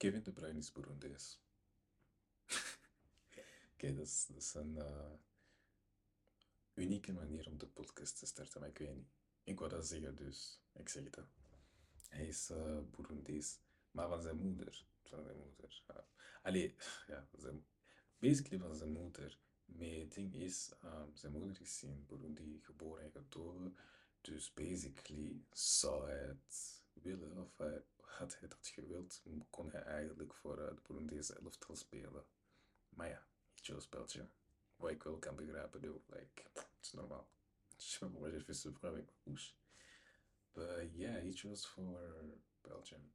Kevin De Bruyne is Burundees. Oké, dat, is, een uh, unieke manier om de podcast te starten, maar ik weet niet. Ik wou dat zeggen, dus ik zeg dat. Hij is uh, maar van zijn moeder. Van zijn moeder. Allee, ja, zijn, basically van zijn moeder. Maar het ding is, um, zijn moeder is in Burundi geboren en getogen. Dus basically zou hij het willen, of hij, had hij dat gewild, kon hij eigenlijk voor uh, de Burundese elftal spelen. Maar ja, he chose Belgium. Wat ik wel kan begrijpen, doe. Like, het is normaal. Fait ce avec ma bouche. But yeah, he chose for Belgium.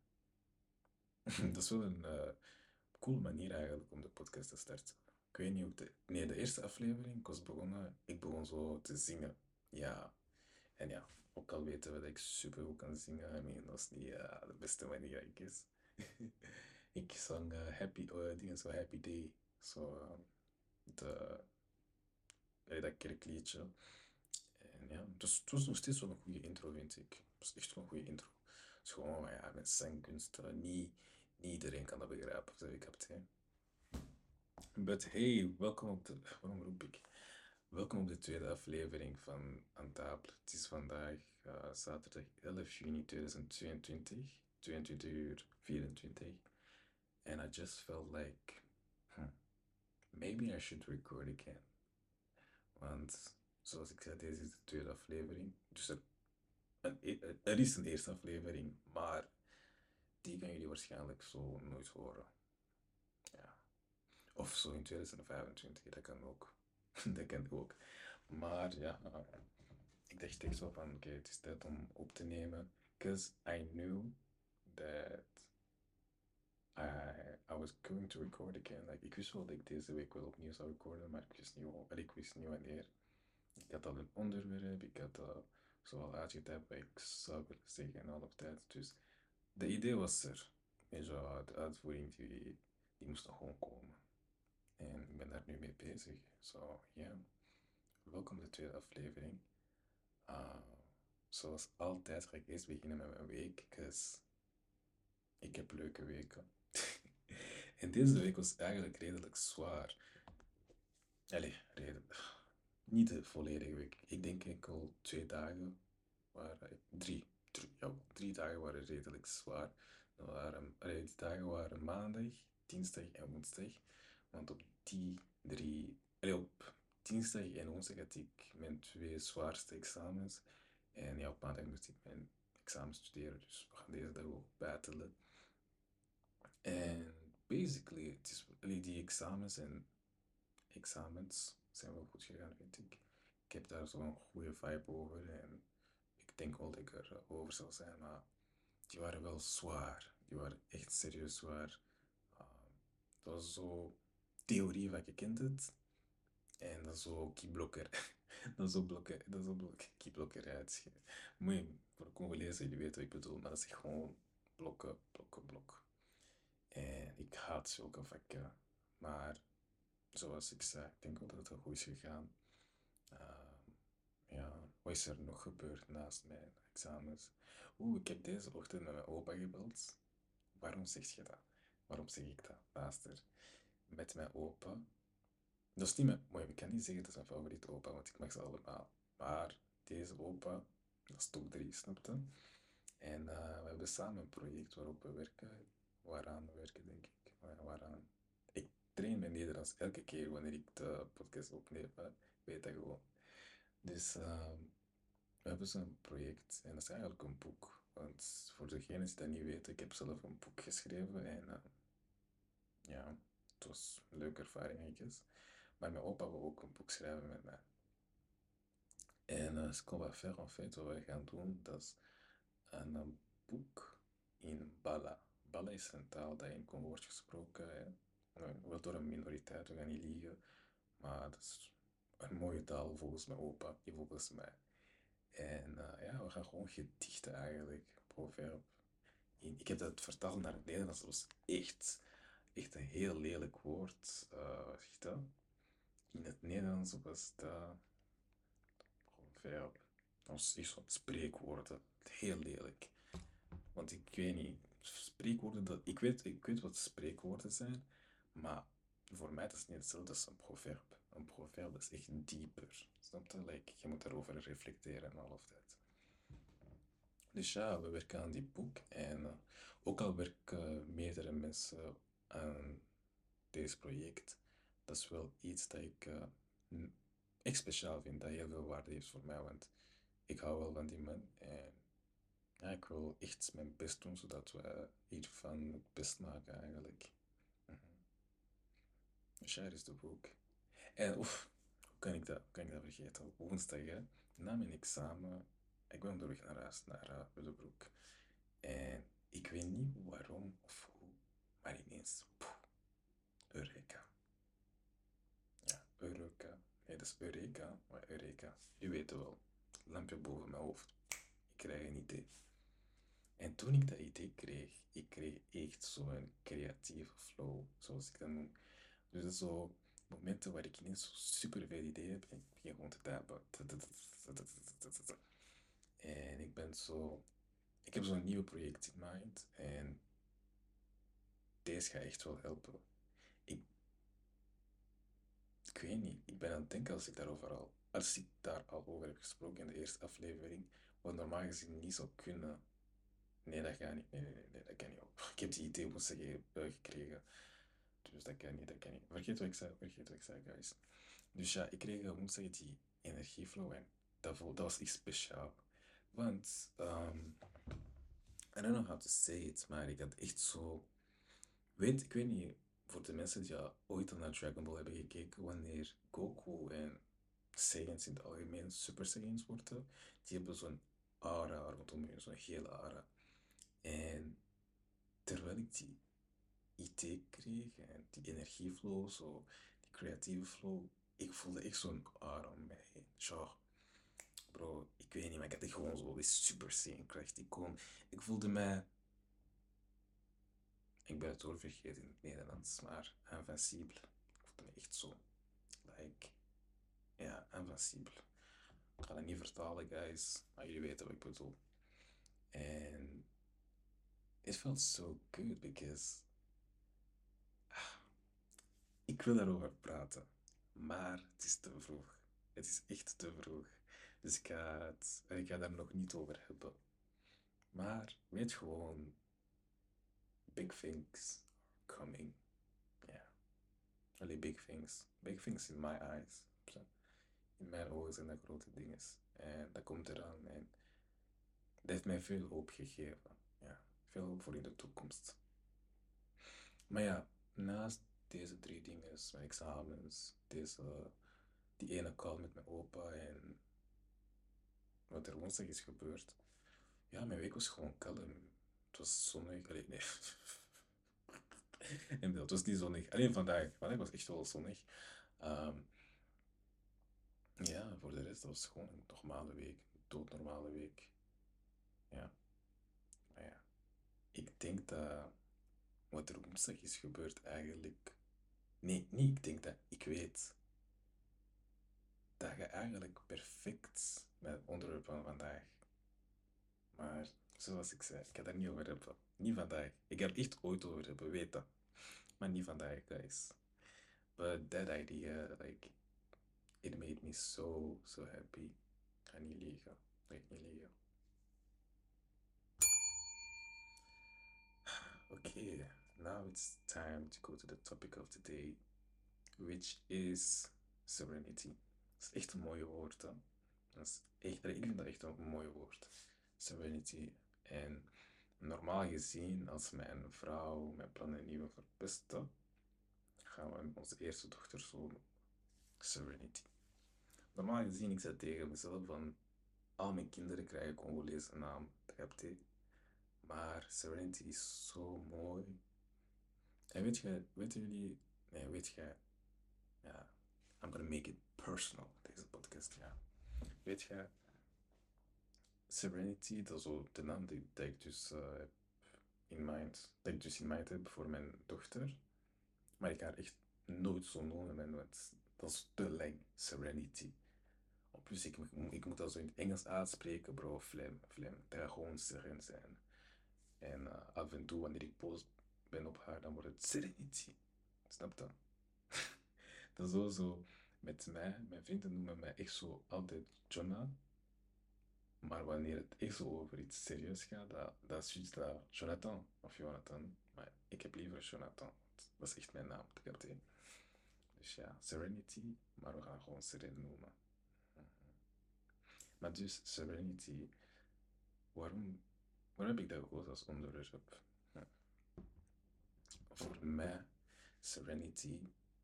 dat is wel een uh, coole manier eigenlijk om de podcast te starten. Ik weet niet hoe de... Nee, de eerste aflevering, ik was begonnen, ik begon zo te zingen. Ja. En ja, ook al weten we dat ik super goed kan zingen, I mean, dat is niet uh, de beste manier ik is. ik zong uh, Happy, uh, dingen zo Happy Day. Zo, uh, de, uh, dat kerkliedje. En ja, dus het was nog steeds wel een goede intro, vind ik. Het echt een goede intro. Het is gewoon, ja, met zangkunst, niet, niet iedereen kan dat begrijpen, dat ik heb. Hè. But hey, welkom op de... Waarom roep ik? Welkom op de tweede aflevering van Aan tafel. Het is vandaag uh, zaterdag 11 juni 2022, 22 uur 24. And I just felt like, hmm, maybe I should record again. Want, zoals ik zei, deze is de tweede aflevering. Dus er, er is een eerste aflevering, maar die gaan jullie waarschijnlijk zo nooit horen. Ja. Of zo in 2025, dat kan ook. dat kan ook. Maar ja, ik dacht echt zo van, oké, okay, het is tijd om op te nemen. Because I knew that I, I was going to record again. Like, ik wist wel dat ik deze week wel opnieuw zou recorden, maar ik wist niet, ik wist niet wanneer. Ik had al een onderwerp, ik had al zoal uitgetypt wat ik zou willen zeggen en al op tijd. Dus de idee was er. En zo, de uitvoering die, die moest gewoon komen. En ik ben daar nu mee bezig. Zo, ja. Welkom de tweede aflevering. Uh, zoals altijd ga ik eerst beginnen met mijn week. Ik heb leuke weken. en deze week was eigenlijk redelijk zwaar. Allee, redelijk. Niet de volledige week. Ik denk enkel twee dagen waren... Drie. Drie, ja, drie dagen waren redelijk zwaar. Dat waren, die dagen waren maandag, dinsdag en woensdag. Want op die drie, op dinsdag en woensdag had ik mijn twee zwaarste examens. En ja, op maandag moest ik mijn examen studeren, dus we gaan deze dag ook battelen. En basically, het is, die examens en examens zijn wel goed gegaan, vind ik. Ik heb daar zo'n goede vibe over en ik denk wel dat ik er over zal zijn, maar die waren wel zwaar. Die waren echt serieus zwaar. Uh, dat was zo theorie van je kent het. En is zo keyblokker. dat is zo blokken, is zo blokken, keyblokker uit. Moet voor de Congolezen, jullie weten wat ik bedoel, maar dat is gewoon blokken, blokken, blok. En ik haat zulke vakken. Maar zoals ik zei, ik denk wel dat het goed is gegaan. Uh, ja, wat is er nog gebeurd naast mijn examens? Oeh, ik heb deze ochtend met mijn opa gebeld. Waarom zeg je dat? Waarom zeg ik dat? Luister met mijn opa. Dat is niet mijn... Maar ik kan niet zeggen dat is mijn favoriete opa, want ik mag ze allemaal. Maar deze opa, dat is top 3, snapte? En uh, we hebben samen een project waarop we werken. Waaraan we werken, denk ik. Waaraan... Ik train mijn Nederlands elke keer wanneer ik de podcast opneem. Ik weet dat gewoon. Dus uh, we hebben zo'n project. En dat is eigenlijk een boek. Want voor degenen die dat niet weten, ik heb zelf een boek geschreven. En uh, ja het was een leuke ervaring. Maar mijn opa wil ook een boek schrijven met mij. En uh, ce qu'on va faire, en wat we gaan doen, dat is een, een boek in Bala. Bala is een taal dat in Congo wordt gesproken. Hè. Wel door een minoriteit, we gaan niet liegen. Maar dat is een mooie taal volgens mijn opa, volgens mij. En uh, ja, we gaan gewoon gedichten eigenlijk, proverb. Ik heb dat vertaald naar het Nederlands, dat was echt echt een heel lelijk woord. Uh? In het Nederlands was dat. Gewoon Dat is zo'n spreekwoorden. Heel lelijk. Want ik weet niet, spreekwoorden, dat, ik, weet, ik weet wat spreekwoorden zijn, maar voor mij dat is niet hetzelfde als een proverb. Een proverb is echt dieper. Snap je? Like, je moet daarover reflecteren en al dat. Dus ja, we werken aan die boek. En uh, ook al werken meerdere mensen aan deze project, dat is wel iets dat ik uh, echt speciaal vind, dat heel veel waarde heeft voor mij. Want ik hou wel van die man. En ik wil echt mijn best doen, zodat we hiervan het best maken eigenlijk. Dus ja, is de boek. En oef, hoe kan ik dat, kan ik dat vergeten? Woensdag, hè, na mijn examen, ik ben onderweg naar huis, naar uh, Willebroek. En ik weet niet waarom of ineens, poeh, Eureka. Ja, Eureka. Nee, dat is Eureka, maar Eureka. Je weet het wel. Lampje boven mijn hoofd. Ik krijg een idee. En toen ik dat idee kreeg, ik kreeg echt zo'n creatieve flow, zoals ik dat noem. Dus zo momenten waar ik ineens super veel ideeën heb en ik begin gewoon te tappen. En ik ben zo... Ik heb zo'n nieuw project in mind en deze gaat echt wel helpen. Ik, ik weet niet, ik ben aan het denken als ik daarover al, als ik daar al over heb gesproken in de eerste aflevering, wat normaal gezien niet zou kunnen. Nee, dat gaat niet. Nee, nee, nee, dat kan niet. Ik heb die idee woensdag gekregen. Dus dat kan niet, dat kan niet. Vergeet wat ik zei, vergeet wat ik zei, guys. Dus ja, ik kreeg woensdag die energieflow en dat, dat was iets speciaal. Want, um, I don't know how to say it, maar ik had echt zo... Weet, ik weet niet, voor de mensen die ja, ooit al naar Dragon Ball hebben gekeken, wanneer Goku en Saiyans in het algemeen Super Saiyans worden, die hebben zo'n aura rondom hun, zo'n gele aura. En terwijl ik die idee kreeg en die energieflow, zo, die creatieve flow, ik voelde echt zo'n aura om mij heen. Bro, ik weet niet, maar ik had echt gewoon zo die super saiyan kracht. Ik, ik voelde mij, ik ben het woord vergeten in het Nederlands, maar invincible. Ik voelde me echt zo, like, ja, invincible. Ik ga dat niet vertalen, guys, maar jullie weten wat ik bedoel. En it felt so good because ik wil daarover praten, maar het is te vroeg. Het is echt te vroeg. Dus ik ga, het, ik ga daar nog niet over hebben. Maar weet gewoon, big things are coming. Ja. Really big things. Big things in my eyes. In mijn ogen zijn dat grote dingen. En dat komt eraan. En dat heeft mij veel hoop gegeven. Ja, veel hoop voor in de toekomst. Maar ja, naast deze drie dingen, mijn examens, deze, die ene call met mijn opa en wat er woensdag is gebeurd. Ja, mijn week was gewoon kalm. Het was zonnig. Alleen, nee. en het was niet zonnig. Alleen vandaag. Vandaag was echt wel zonnig. Um, ja, voor de rest was het gewoon een normale week. Een doodnormale week. Ja. Maar ja. Ik denk dat wat er woensdag is gebeurd eigenlijk... Nee, niet ik denk dat. Ik weet dat je eigenlijk perfect met het onderwerp van vandaag. Maar zoals ik zei, ik ga daar niet over hebben. Niet vandaag. Ik ga er echt ooit over hebben, weet. Maar niet vandaag, guys. But that idea, like, it made me so, so happy. Ik niet liegen. Ik niet liegen. Okay, now it's time to go to the topic of the day, which is serenity. Dat is echt een mooie woord, hè? Dat is echt, ik vind dat echt een mooi woord. Serenity. En normaal gezien, als mijn vrouw mijn plannen niet wil verpesten, gaan we onze eerste dochter zo Serenity. Normaal gezien, ik zei tegen mezelf van, al mijn kinderen krijgen Congolese naam, begrijpt Maar Serenity is zo mooi. En weet je, weten jullie, nee, weet je, ja, I'm gonna make it personal, deze podcast, ja. Weet je, Serenity, dat is zo de naam die, ik dus uh, in mind, dat dus in mind heb voor mijn dochter. Maar ik haar echt nooit zo noemen, want dat is te lang, Serenity. Plus, ik, ik moet dat zo in het Engels uitspreken, bro, flim, flim. Dat gaat gewoon seren zijn. En uh, af en toe, wanneer ik boos ben op haar, dan wordt het Serenity. Snap dat? dat is zo, zo met mij. Mijn vrienden noemen mij echt zo altijd Jonah. Maar wanneer het echt zo over iets serieus gaat, dat, dat is juist dat Jonathan of Jonathan. Maar ik heb liever Jonathan. Dat is echt mijn naam. Dus ja, Serenity, maar we gaan gewoon Seren noemen. Mhm. Maar dus Serenity, waarom, waarom heb ik dat gekozen als onderwerp? Voor mij, Serenity,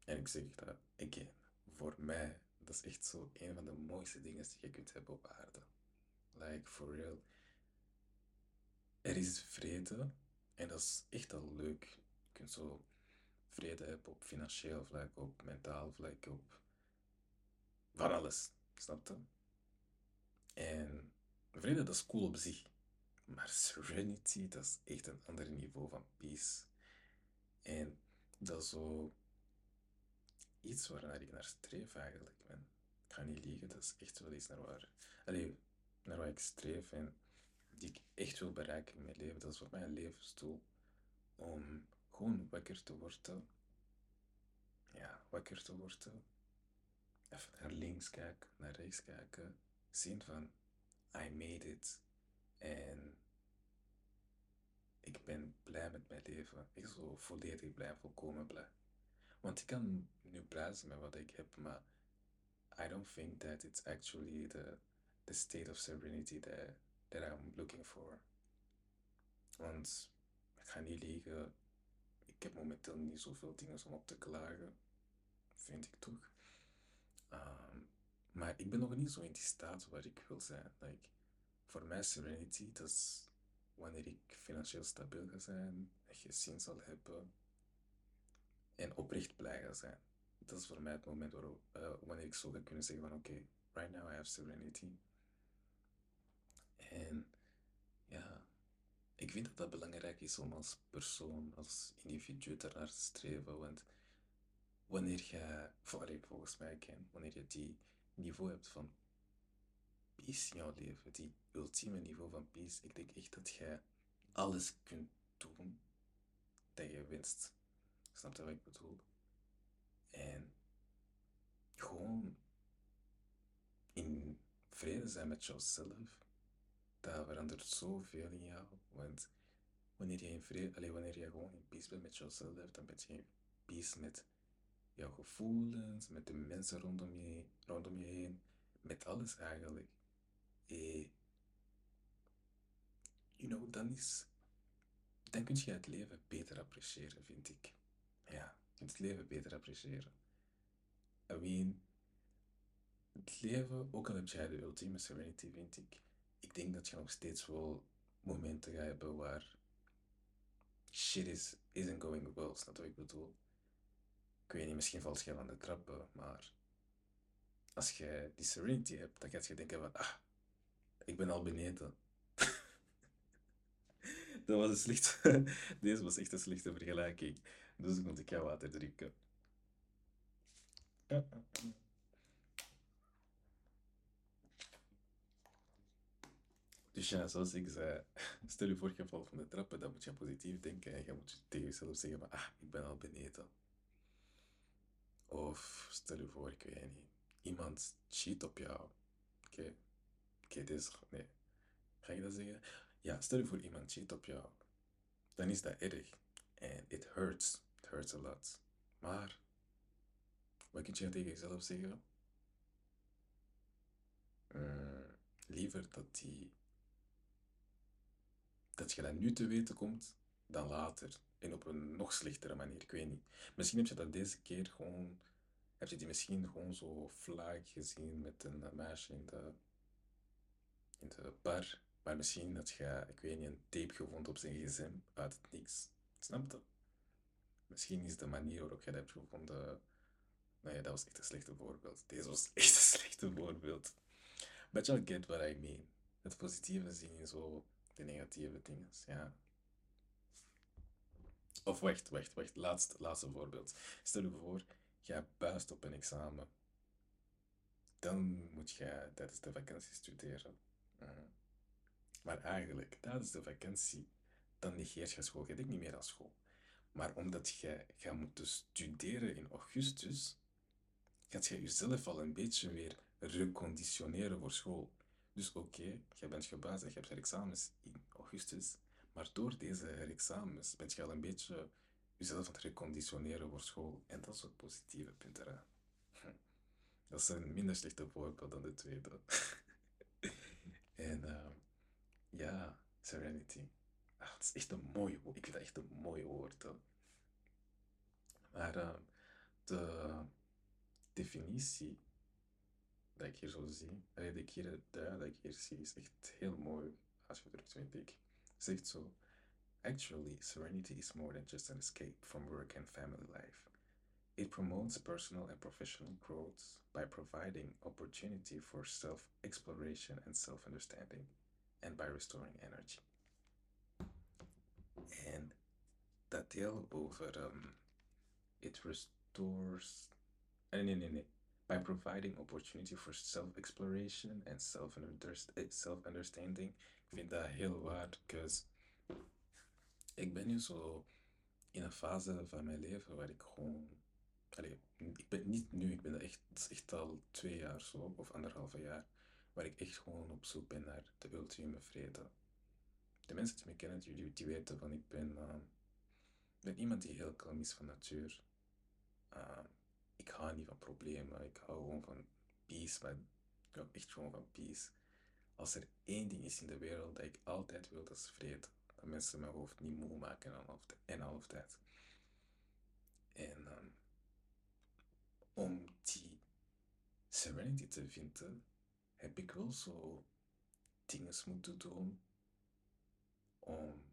en ik zeg dat again, voor mij, dat is echt zo een van de mooiste dingen die je kunt hebben op aarde. Like, for real. Er is vrede en dat is echt al leuk. Je kunt zo vrede hebben op financieel vlak, op mentaal vlak, op van alles. Snap je? En vrede, dat is cool op zich. Maar serenity, dat is echt een ander niveau van peace. En dat is zo iets waar ik naar streef eigenlijk, man. Ik ga niet liegen, dat is echt wel iets naar waar... Allee, naar waar ik streef en die ik echt wil bereiken in mijn leven. Dat is voor mij een levensdoel. Om gewoon wakker te worden. Ja, wakker te worden. Even naar links kijken, naar rechts kijken. Zien van, I made it. En ik ben blij met mijn leven. Ik zo volledig blij, volkomen blij. Want ik kan nu blij zijn met wat ik heb, maar I don't think that it's actually the the state of serenity that, that I'm looking for. Want ik ga niet liegen, ik heb momenteel niet zoveel dingen om op te klagen, vind ik toch. Ehm, maar ik ben nog niet zo in die staat waar ik wil zijn. Like, voor mij serenity, dat is wanneer ik financieel stabiel ga zijn, een gezin zal hebben en oprecht blij ga zijn. Dat is voor mij het moment waarop, uh, wanneer ik zo ga kunnen zeggen van oké, right now I have serenity. En ja, ik vind dat dat belangrijk is om als persoon, als individu ernaar te streven. Want wanneer je, volgens mij ken, wanneer je die niveau hebt van peace in jouw leven, die ultieme niveau van peace, ik denk echt dat jij alles kunt doen dat je wenst. Snap je wat ik bedoel? En gewoon in vrede zijn met jezelf dat verandert zoveel in jou. Want wanneer je in vrede, alleen wanneer je gewoon in peace bent met jezelf, dan ben je in peace met jouw gevoelens, met de mensen rondom je, rondom je heen, met alles eigenlijk. En, you know, dan is, dan kun je het leven beter appreciëren, vind ik. Ja, je kunt het leven beter appreciëren. I mean, het leven, ook al heb jij de ultieme serenity, vind ik, ik denk dat je nog steeds wel momenten gaat hebben waar shit is, isn't going well. Snap wat ik bedoel? Ik weet niet, misschien valt je van de trappen, maar als je die serenity hebt, dan ga je denken van, ah, ik ben al beneden. dat was een slechte, deze was echt een slechte vergelijking. Dus moet ik jou water drinken. Dus ja, zoals ik zei, stel je voor je valt van de trappen, dan moet je positief denken en je moet tegen jezelf zeggen van, ah, ik ben al beneden. Of stel je voor, ik weet niet, iemand cheat op jou. Oké, oké, dit is, nee, ga ik dat zeggen? Ja, stel je voor iemand cheat op jou, dan is dat erg. En it hurts, it hurts a lot. Maar, wat kun je tegen jezelf zeggen? Mm, liever dat die dat je dat nu te weten komt dan later. En op een nog slechtere manier, ik weet niet. Misschien heb je dat deze keer gewoon, heb je die misschien gewoon zo vlak gezien met een meisje in de, in de bar. Maar misschien dat je, ik weet niet, een tape gevonden op zijn gsm uit het niks. Snap je? Misschien is de manier waarop je dat hebt gevonden. Nee, dat was echt een slechte voorbeeld. Deze was echt een slechte voorbeeld. But you'll get what I mean. Het positieve zien in zo negatieve dingen. Ja. Of wacht, wacht, wacht. Laatste, laatste voorbeeld. Stel je voor, jij buist op een examen. Dan moet je tijdens de vakantie studeren. Mhm. Maar eigenlijk, tijdens de vakantie dan negeert je school. Je denkt niet meer aan school. Maar omdat jij gaat moeten studeren in augustus, gaat je jezelf al een beetje weer reconditioneren voor school. Dus oké, okay, jij bent gebaasd en je hebt examens in augustus, maar door deze examens ben je al een beetje jezelf aan het reconditioneren voor school. En dat is positieve punt eraan. Dat is een minder slechte voorbeeld dan de tweede. en uh, ja, serenity. Ach, het is echt een mooi woord. Ik vind dat echt een mooi woord. Maar uh, de definitie dat ik hier zo zie, dat ik hier, dat ik hier zie, is echt heel mooi terug denk. Zegt zo, actually, serenity is more than just an escape from work and family life. It promotes personal and professional growth by providing opportunity for self-exploration and self-understanding, and by restoring energy. En dat deel over um, it restores. Nee, nee, nee, nee. By providing opportunity for self-exploration and self-understanding. Ik vind dat heel waar, because ik ben nu zo in een fase van mijn leven waar ik gewoon. Ik ben niet nu, ik ben echt, echt al twee jaar zo, of anderhalve jaar, waar ik echt gewoon op zoek ben naar de ultieme vrede. De mensen die me kennen, die, die weten van ik ben, uh, ben iemand die heel kalm is van natuur. Uh, ik hou niet van problemen, ik hou gewoon van peace, maar ik hou echt gewoon van peace. Als er één ding is in de wereld dat ik altijd wil, dat is vrede dat mensen mijn hoofd niet moe maken en half tijd. En um, om die serenity te vinden, heb ik wel zo dingen moeten doen om.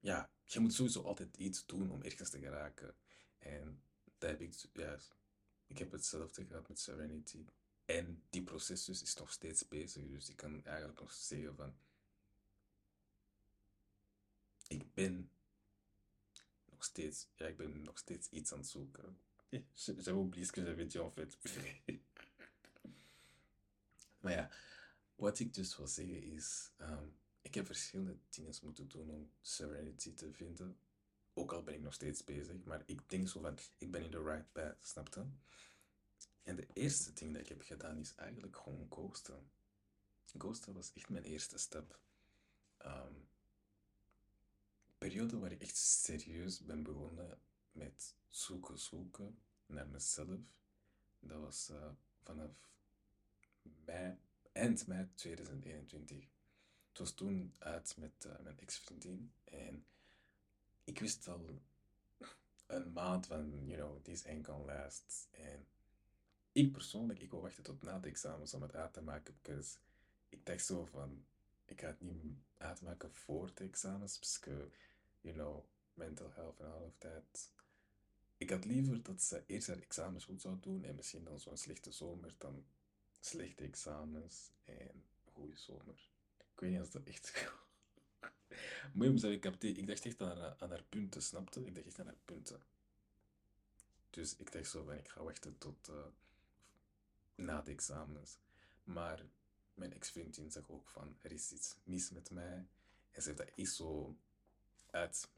Ja, je moet sowieso altijd iets doen om ergens te geraken. En dat heb ik, ja, ik heb hetzelfde gehad met Serenity. En die proces dus is nog steeds bezig. Dus ik kan eigenlijk nog zeggen van ik ben nog steeds, ja, ik ben nog steeds iets aan het zoeken. J'avais oublié ce que j'avais dit en fait. maar ja, wat ik dus wil zeggen is, um, ik heb verschillende dingen moeten doen om Serenity te vinden. Ook al ben ik nog steeds bezig, maar ik denk zo van, ik ben in the right path, snap je? En de eerste ding dat ik heb gedaan is eigenlijk gewoon ghosten. Ghosten was echt mijn eerste stap. Um, periode waar ik echt serieus ben begonnen met zoeken, zoeken naar mezelf. Dat was uh, vanaf mei, eind mei 2021. Het was toen uit met uh, mijn ex-vriendin en ik wist al een maand van, you know, this ain't gonna last. En ik persoonlijk, ik wil wachten tot na de examens om het uit te maken, because ik dacht zo van, ik ga het niet uitmaken voor de examens, because you know, mental health en all of that. Ik had liever dat ze eerst haar examens goed zou doen en misschien dan zo'n slechte zomer dan slechte examens en goede zomer. Ik weet niet of dat echt. Moet zeggen, ik, ik dacht echt aan, aan haar punten, snapte? Ik dacht echt aan haar punten. Dus ik dacht zo van, ik ga wachten tot uh, na de examens. Maar mijn ex-vriendin zag ook van, er is iets mis met mij. En ze heeft dat is zo uit,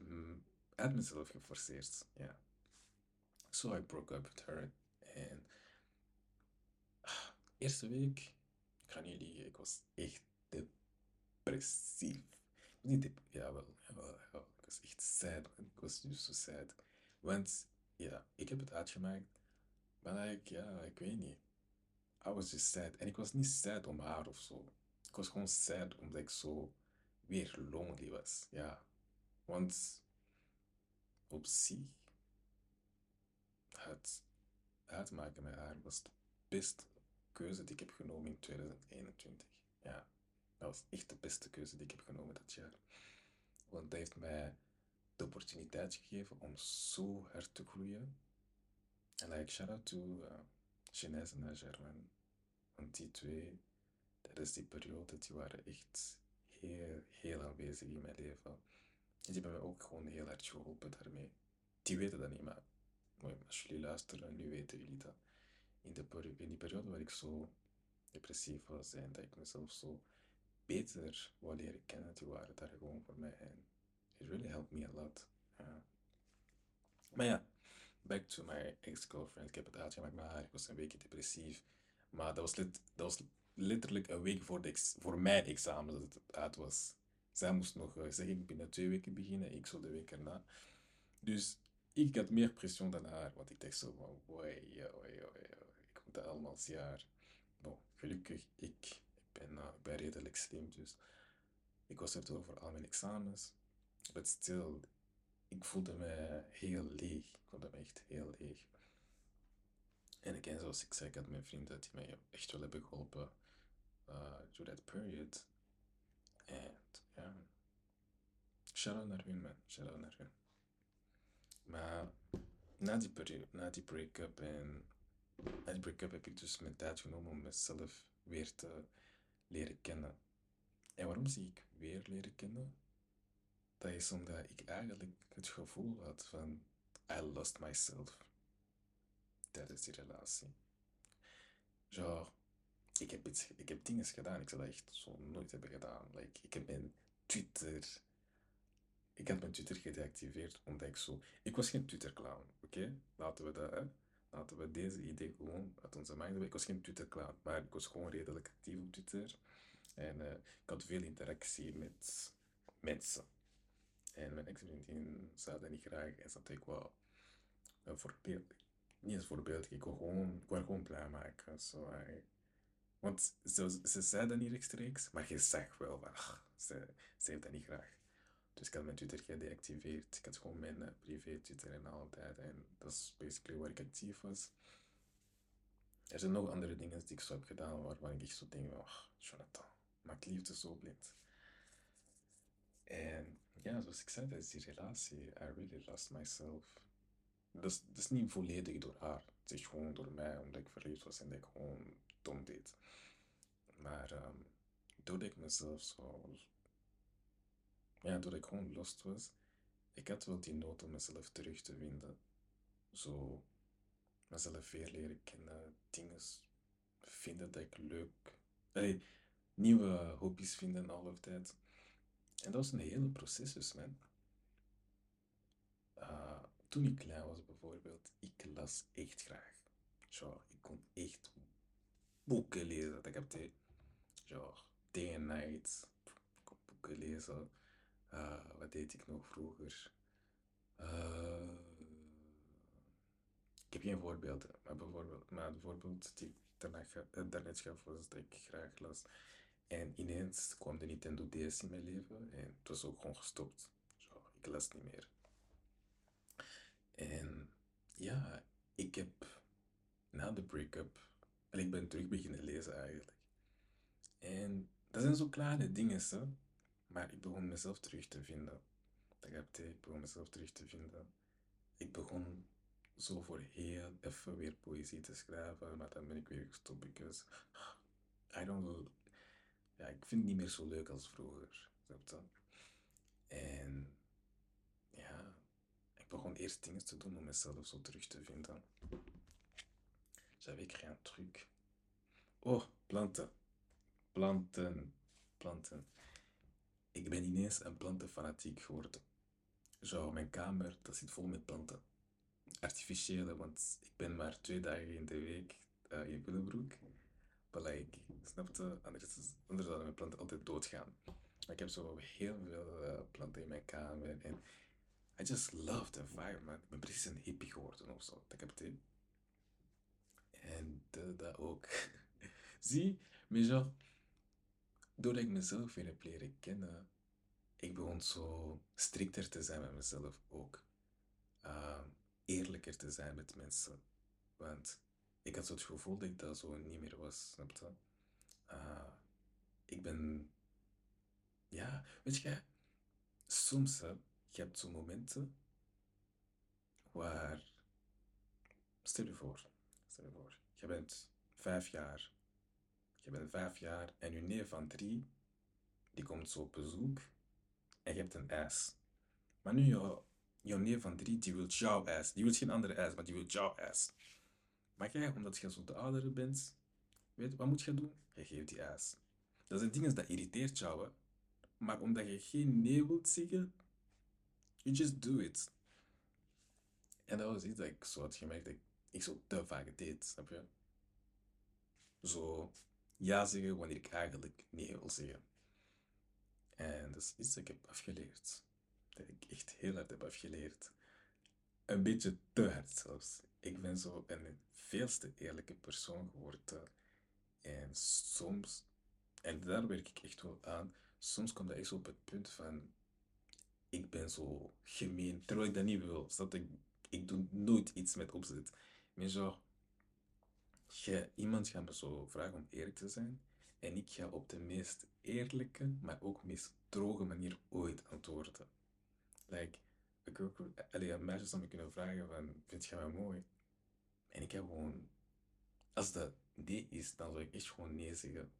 uit mezelf geforceerd. Ja. So I broke up with her. En ah, eerste week, ik ga niet ik was echt depressief. Niet dep ja, wel, ja, wel, ja, ik was echt sad. Ik was dus zo sad. Want ja, ik heb het uitgemaakt. Maar like, ja, ik weet niet. I was just sad. En ik was niet sad om haar of zo. Ik was gewoon sad omdat ik zo weer lonely was. Ja, want op zich, het uitmaken met haar was de beste keuze die ik heb genomen in 2021. Ja, dat was echt de beste keuze die ik heb genomen dat jaar. Want dat heeft mij de opportuniteit gegeven om zo hard te groeien. En like, shout out to uh, en Germain. Want die twee, tijdens die periode, die waren echt heel, heel aanwezig in mijn leven. En die hebben mij ook gewoon heel hard geholpen daarmee. Die weten dat niet, maar als jullie luisteren, nu weten jullie dat. In, de in die periode waar ik zo depressief was en dat ik mezelf zo beter wou leren kennen, die waren daar gewoon voor mij. En it really helped me a lot. Maar ja, back to my ex-girlfriend. Ik heb het uitgemaakt met haar. Ik was een weekje depressief. Maar dat was, dat was letterlijk een week voor, de voor mijn examen dat het uit was. Zij moest nog, uh, zeg ik, binnen twee weken beginnen. Ik zo de week erna. Dus ik had meer pressie dan haar. Want ik dacht zo van, woi, woi, ik moet dat allemaal jaar. Bon, gelukkig, ik, uh, ik ben redelijk slim. Dus ik was door voor al mijn examens. Maar stil, ik voelde me heel leeg. Ik voelde me echt heel leeg. En again, zoals ik zei, ik had mijn vrienden die mij echt wel hebben geholpen uh, through that period. En ja, shout-out naar hun, man. Shout-out naar hun. Maar na die, periode, na die break-up en na die break-up heb ik dus mijn tijd genomen om mezelf weer te leren kennen. En waarom zie ik weer leren kennen? Dat is omdat ik eigenlijk het gevoel had van I lost myself tijdens die relatie. Genre, ik heb, iets, ik heb dingen gedaan, ik zou dat echt zo nooit hebben gedaan. Like, ik heb mijn Twitter, ik had mijn Twitter gedeactiveerd omdat ik zo, ik was geen Twitter clown, oké? Laten we dat, hè? Laten we deze idee gewoon uit onze mind. Ik was geen Twitter clown, maar ik was gewoon redelijk actief op Twitter. En uh, ik had veel interactie met mensen. En mijn ex-vriendin zei dat niet graag en dat ik wel een voorbeeld, niet eens voorbeeld, ik wil gewoon, gewoon blij maken. So I, want ze, ze zei dat niet rechtstreeks, maar je zag wel ach, ze, ze heeft dat niet graag. Dus ik had mijn Twitter gedeactiveerd. Ik had gewoon mijn uh, privé Twitter en altijd. En dat is basically waar ik actief was. Er zijn nog andere dingen die ik zo heb gedaan waarvan ik zo denk, oh, Jonathan, maakt liefde zo blind. En ja, zoals ik zei, tijdens die relatie, I really lost myself. Dat is, dat is niet volledig door haar. Het is gewoon door mij, omdat ik verliefd was en dat ik gewoon dom deed. Maar um, doordat ik mezelf zo... Ja, doordat ik gewoon lost was, ik had wel die nood om mezelf terug te vinden. Zo mezelf weer leren kennen, dingen vinden dat ik leuk... Allee, nieuwe hobby's vinden al of. En dat was een hele proces dus, man. Uh, toen ik klein was bijvoorbeeld, ik las echt graag. Zo, ik kon echt boeken lezen. Ik heb de, zo, day and night. Boeken lezen. Uh, wat deed ik nog vroeger? Uh, ik heb geen voorbeelden, maar bijvoorbeeld, maar het voorbeeld die ik daarnet gaf was dat ik graag las. En ineens kwam de Nintendo DS in mijn leven en het was ook gewoon gestopt. Zo, ik las niet meer. En ja, ik heb na de break-up, ik ben terug beginnen lezen eigenlijk. En dat zijn zo kleine dingen, hè? Maar ik begon mezelf terug te vinden. Dat ik begon mezelf terug te vinden. Ik begon zo voor heel even weer poëzie te schrijven, maar dan ben ik weer gestopt, I don't ja, ik vind het niet meer zo leuk als vroeger. En ja, ik begon eerst dingen te doen om mezelf zo terug te vinden. J'avais créé un truc. Oh, planten. Planten. Planten. Ik ben ineens een plantenfanatiek geworden. Zo, mijn kamer, dat zit vol met planten. Artificiële, want ik ben maar twee dagen in de week uh, in Willebroek. But like, snap je? Anders, anders zouden mijn planten altijd doodgaan. Maar ik heb zo heel veel uh, planten in mijn kamer. En I just love the vibe, man. Ik ben precies een hippie geworden of zo. Dat heb het En dat ook. Zie, maar zo, doordat ik mezelf weer heb leren kennen, ik begon zo strikter te zijn met mezelf ook. Uh, eerlijker te zijn met mensen. Want ik had zo het gevoel dat ik dat zo niet meer was, snap je? Uh, ik ben, ja, weet je, soms hè, je hebt zo momenten waar, stel je voor, stel je voor, je bent vijf jaar, je bent vijf jaar en je neef van drie, die komt zo op bezoek en je hebt een ijs. Maar nu, jouw, jouw neef van drie, die wil jouw ijs. Die wil geen andere ijs, maar die wil jouw ijs. Maar jij, omdat je zo de oudere bent, weet wat moet je doen? Je geeft die ijs. Dat zijn dingen dat irriteert jou? Maar omdat je geen nee wilt zeggen, You just do it. En dat was iets dat ik zo had gemerkt dat ik zo te vaak deed, snap je? Zo ja zeggen wanneer ik eigenlijk nee wil zeggen. En dat is iets dat ik heb afgeleerd. Dat ik echt heel hard heb afgeleerd. Een beetje te hard zelfs. Ik ben zo een veelste eerlijke persoon geworden. En soms, en daar werk ik echt wel aan, soms komt dat echt zo op het punt van, ik ben zo gemeen, terwijl ik dat niet wil. Dat ik, ik doe nooit iets met opzet. Maar zo, je, iemand gaat zo vragen om eerlijk te zijn. En ik ga op de meest eerlijke, maar ook meest droge manier ooit antwoorden. Like, ik ook, meisjes me kunnen vragen van, vind je mij mooi? En ik heb gewoon, als dat nee is, dan zou ik echt gewoon nee zeggen.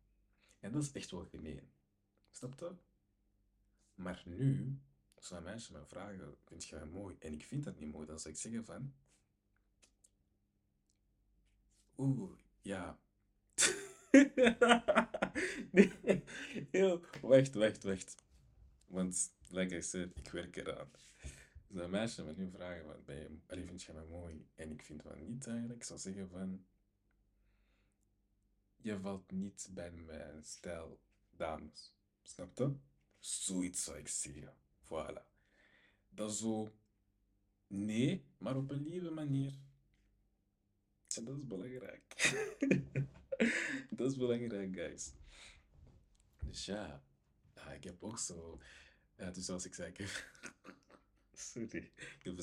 En dat is echt wel gemeen. Snap je? Maar nu, als meisje me vragen, vind je mij mooi? En ik vind dat niet mooi, dan zou ik zeggen van, oeh, ja. nee, heel, wacht, wacht, wacht. Want, like I said, ik werk eraan. Dus een meisje me nu vragen, van, ben je, vind je mij mooi? En ik vind van niet eigenlijk. Ik zou zeggen van, je valt niet bij mijn stijl, dames. Snap je? Zoiets zou ik zeggen. Voilà. Dat zo, nee, maar op een lieve manier. En dat is belangrijk. dat is belangrijk, guys. Dus ja, ah, ik heb ook zo, ja, dus zoals ik zei, ik heb, sorry, ik heb.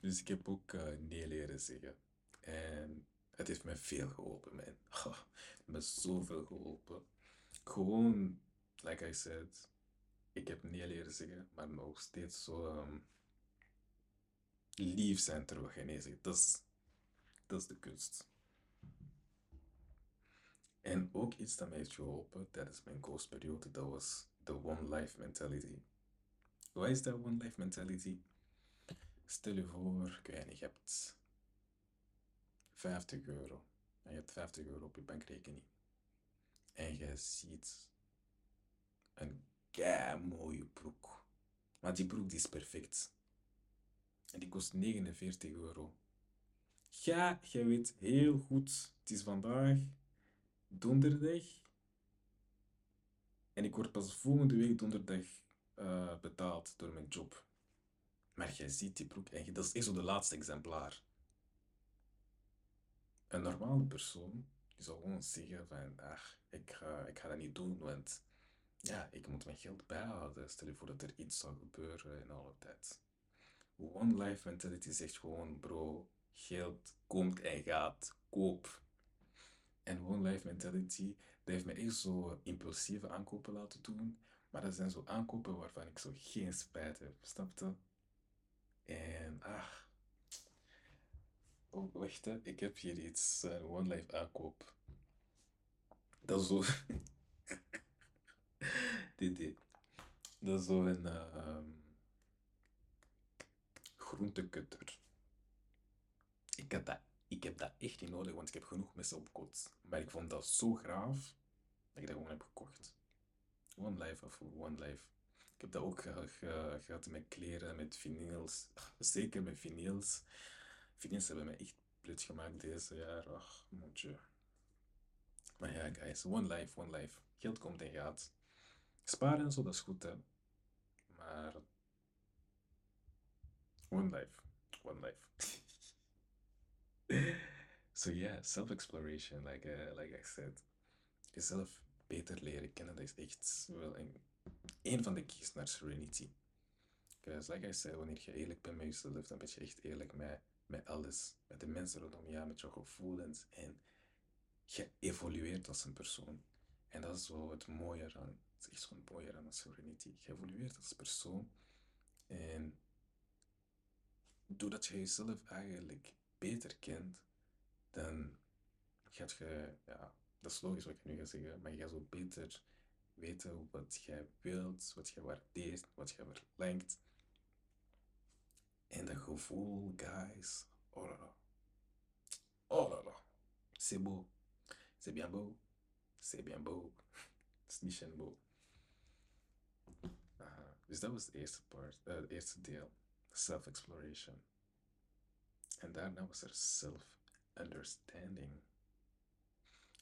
Dus ik heb ook uh, nee leren zeggen. En het heeft mij veel geholpen, man. Oh, me zoveel geholpen. Gewoon, like I said, ik heb nee leren zeggen, maar nog steeds zo um, lief zijn terwijl je nee zegt. Dat is, dat is de kunst. En ook iets dat mij heeft geholpen tijdens mijn coachperiode, dat was de One Life Mentality. Wat is dat One Life Mentality? Stel je voor, ik je hebt 50 euro. En je hebt 50 euro op je bankrekening. En je ziet een kei mooie broek. Maar die broek is perfect. En die kost 49 euro. Ja, je weet heel goed, het is vandaag donderdag. En ik word pas volgende week donderdag uh, betaald door mijn job. Maar jij ziet die broek en dat is echt zo de laatste exemplaar. Een normale persoon die zou gewoon zeggen van, ach, ik ga, ik ga dat niet doen, want ja, ik moet mijn geld bijhouden. Stel je voor dat er iets zou gebeuren in alle tijd. One life mentality zegt gewoon, bro, geld komt en gaat, koop. En one life mentality, heeft me echt zo impulsieve aankopen laten doen. Maar dat zijn zo aankopen waarvan ik zo geen spijt heb, snapte? En, ach. Oh, wacht, hè. ik heb hier iets, een one life aankoop. Dat is zo... dit, dit. Dat is zo een uh, groentekutter. Ik heb, dat, ik heb dat echt niet nodig, want ik heb genoeg messen op kot. Maar ik vond dat zo graaf, dat ik dat gewoon heb gekocht. One Life of One Life. Ik heb dat ook gehad met kleren, met vinyls. Zeker met vinyls. Vinyls hebben mij echt blut gemaakt deze jaar. Ach, mondje. Maar ja, guys. One Life, One Life. Geld komt en gaat. Sparen en zo, dat is goed, hè. Maar... One Life. One Life. so yeah, self-exploration, like, uh, like I said. Jezelf beter leren kennen, dat is echt wel een, een van de keys naar serenity. Because like I said, wanneer je eerlijk bent met jezelf, dan ben je echt eerlijk met, met alles. Met de mensen rondom je, met je gevoelens. En je evolueert als een persoon. En dat is zo het mooie aan, het is echt mooie aan serenity. Je evolueert als persoon. En doordat je jezelf eigenlijk beter kent, dan gaat je, ja, dat is logisch wat ik nu ga zeggen, maar je gaat zo beter weten wat jij wilt, wat je waardeert, wat je verlangt. En dat gevoel, guys, oh la la. Oh la la. C'est beau. C'est bien beau. C'est bien beau. C'est niet beau. Dus dat was het eerste part, uh, het eerste deel. Self-exploration. En daarna was er self-understanding.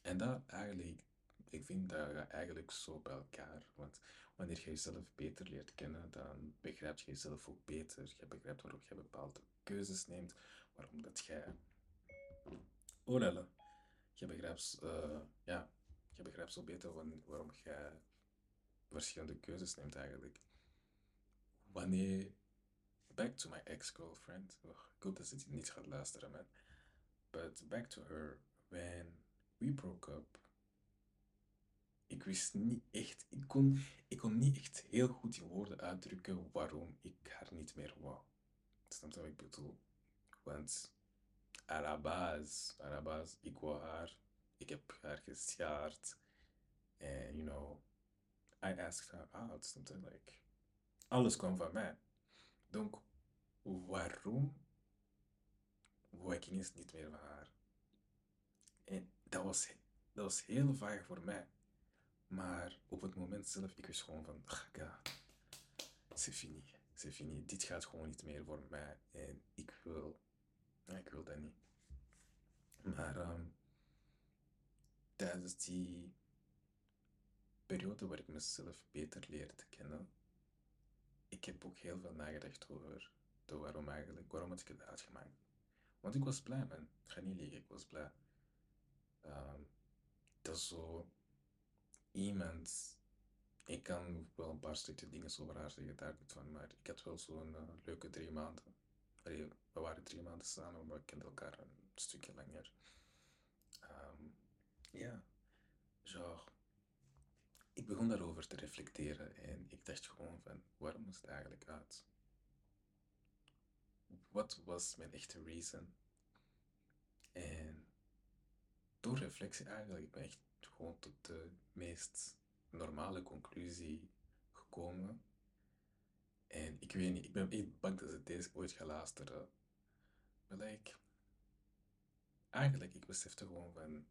En dat eigenlijk, ik vind dat eigenlijk zo bij elkaar. Want wanneer je jezelf beter leert kennen, dan begrijp je jezelf ook beter. Je begrijpt waarom je bepaalde keuzes neemt, waarom dat jij... Oh Je begrijpt, uh, ja, je begrijpt zo beter waarom je verschillende keuzes neemt eigenlijk. Wanneer... Back to my ex-girlfriend. Oh, ik hoop dat ze niet gaat luisteren, man. But back to her. When we broke up, ik wist niet echt, ik kon, ik kon niet echt heel goed in woorden uitdrukken waarom ik haar niet meer wou. Snap je wat ik bedoel? Want la base, ik wou haar, ik heb haar gesjaard. En, you know, I asked her out. Snap je? Like, alles kwam van mij. Donc, waarom wou ik ineens niet meer van haar? En dat was, dat was heel vaag voor mij. Maar op het moment zelf, ik wist gewoon van, ga, c'est fini, fini. Dit gaat gewoon niet meer voor mij. En ik wil, ik wil dat niet. Maar um, tijdens die periode waar ik mezelf beter leerde kennen, ik heb ook heel veel nagedacht over waarom eigenlijk, waarom had ik het uitgemaakt. Want ik was blij, man. Ik ga niet liegen, ik was blij. Um, dat is zo iemand. Ik kan wel een paar stukje dingen over haar zeggen, daar van, maar ik had wel zo'n uh, leuke drie maanden. We waren drie maanden samen, maar we kenden elkaar een stukje langer. Um, ja, genre. Ik begon daarover te reflecteren en ik dacht gewoon van, waarom was het eigenlijk uit? Wat was mijn echte reason? En door reflectie eigenlijk, ik ben echt gewoon tot de meest normale conclusie gekomen. En ik weet niet, ik ben echt bang dat ze deze ooit gaan luisteren. Maar like, eigenlijk, ik besefte gewoon van,